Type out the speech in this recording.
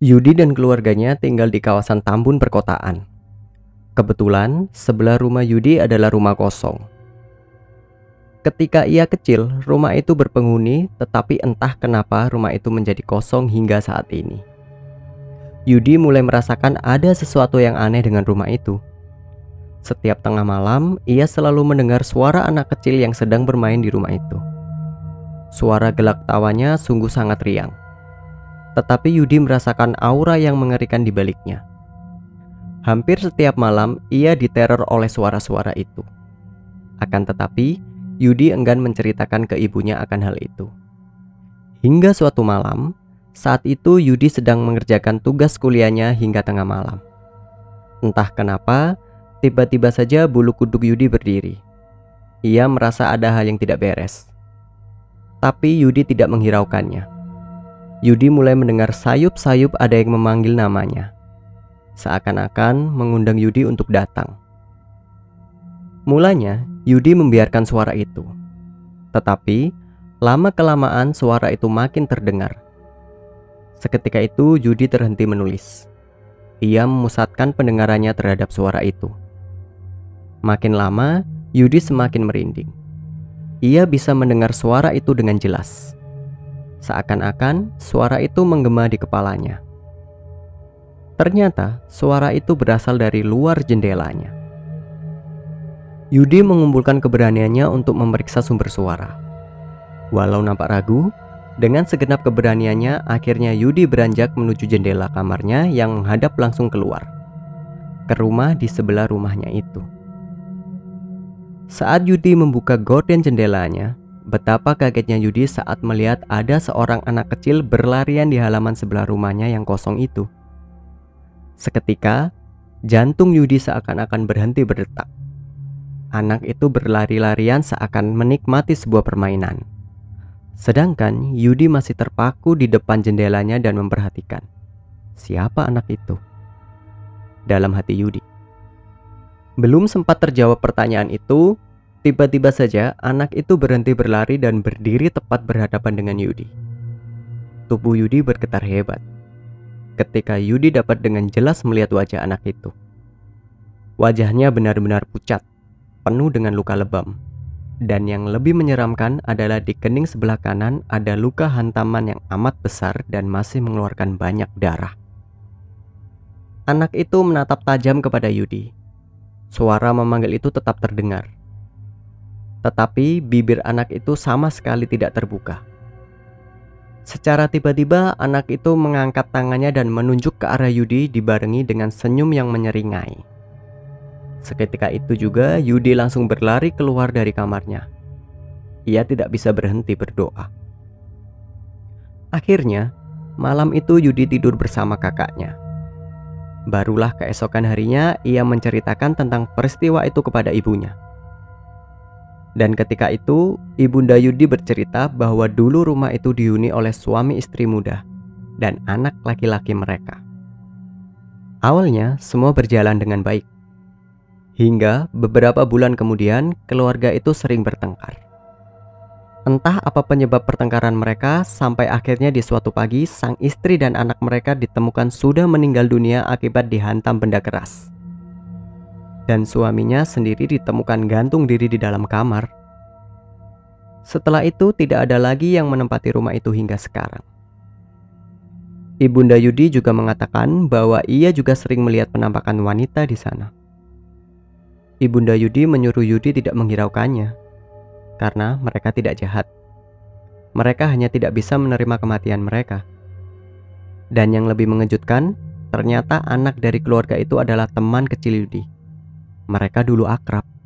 Yudi dan keluarganya tinggal di kawasan Tambun perkotaan. Kebetulan, sebelah rumah Yudi adalah rumah kosong. Ketika ia kecil, rumah itu berpenghuni, tetapi entah kenapa rumah itu menjadi kosong hingga saat ini. Yudi mulai merasakan ada sesuatu yang aneh dengan rumah itu. Setiap tengah malam, ia selalu mendengar suara anak kecil yang sedang bermain di rumah itu. Suara gelak tawanya sungguh sangat riang. Tetapi Yudi merasakan aura yang mengerikan di baliknya. Hampir setiap malam, ia diteror oleh suara-suara itu. Akan tetapi, Yudi enggan menceritakan ke ibunya akan hal itu. Hingga suatu malam, saat itu Yudi sedang mengerjakan tugas kuliahnya hingga tengah malam. Entah kenapa, tiba-tiba saja bulu kuduk Yudi berdiri. Ia merasa ada hal yang tidak beres. Tapi Yudi tidak menghiraukannya. Yudi mulai mendengar sayup-sayup ada yang memanggil namanya. Seakan-akan mengundang Yudi untuk datang. Mulanya, Yudi membiarkan suara itu. Tetapi, lama-kelamaan suara itu makin terdengar Seketika itu Judi terhenti menulis. Ia memusatkan pendengarannya terhadap suara itu. Makin lama, Yudi semakin merinding. Ia bisa mendengar suara itu dengan jelas. Seakan-akan suara itu menggema di kepalanya. Ternyata suara itu berasal dari luar jendelanya. Yudi mengumpulkan keberaniannya untuk memeriksa sumber suara. Walau nampak ragu, dengan segenap keberaniannya, akhirnya Yudi beranjak menuju jendela kamarnya yang menghadap langsung keluar ke rumah di sebelah rumahnya itu. Saat Yudi membuka gorden jendelanya, betapa kagetnya Yudi saat melihat ada seorang anak kecil berlarian di halaman sebelah rumahnya yang kosong itu. Seketika, jantung Yudi seakan-akan berhenti berdetak. Anak itu berlari-larian seakan menikmati sebuah permainan. Sedangkan Yudi masih terpaku di depan jendelanya dan memperhatikan. Siapa anak itu? Dalam hati Yudi. Belum sempat terjawab pertanyaan itu, tiba-tiba saja anak itu berhenti berlari dan berdiri tepat berhadapan dengan Yudi. Tubuh Yudi bergetar hebat. Ketika Yudi dapat dengan jelas melihat wajah anak itu. Wajahnya benar-benar pucat, penuh dengan luka lebam dan yang lebih menyeramkan adalah di kening sebelah kanan ada luka hantaman yang amat besar dan masih mengeluarkan banyak darah. Anak itu menatap tajam kepada Yudi. Suara memanggil itu tetap terdengar. Tetapi bibir anak itu sama sekali tidak terbuka. Secara tiba-tiba anak itu mengangkat tangannya dan menunjuk ke arah Yudi dibarengi dengan senyum yang menyeringai. Seketika itu juga Yudi langsung berlari keluar dari kamarnya. Ia tidak bisa berhenti berdoa. Akhirnya, malam itu Yudi tidur bersama kakaknya. Barulah keesokan harinya ia menceritakan tentang peristiwa itu kepada ibunya. Dan ketika itu, Ibunda Yudi bercerita bahwa dulu rumah itu dihuni oleh suami istri muda dan anak laki-laki mereka. Awalnya, semua berjalan dengan baik. Hingga beberapa bulan kemudian keluarga itu sering bertengkar. Entah apa penyebab pertengkaran mereka sampai akhirnya di suatu pagi sang istri dan anak mereka ditemukan sudah meninggal dunia akibat dihantam benda keras. Dan suaminya sendiri ditemukan gantung diri di dalam kamar. Setelah itu tidak ada lagi yang menempati rumah itu hingga sekarang. Ibunda Yudi juga mengatakan bahwa ia juga sering melihat penampakan wanita di sana. Ibunda Yudi menyuruh Yudi tidak menghiraukannya karena mereka tidak jahat. Mereka hanya tidak bisa menerima kematian mereka. Dan yang lebih mengejutkan, ternyata anak dari keluarga itu adalah teman kecil Yudi. Mereka dulu akrab.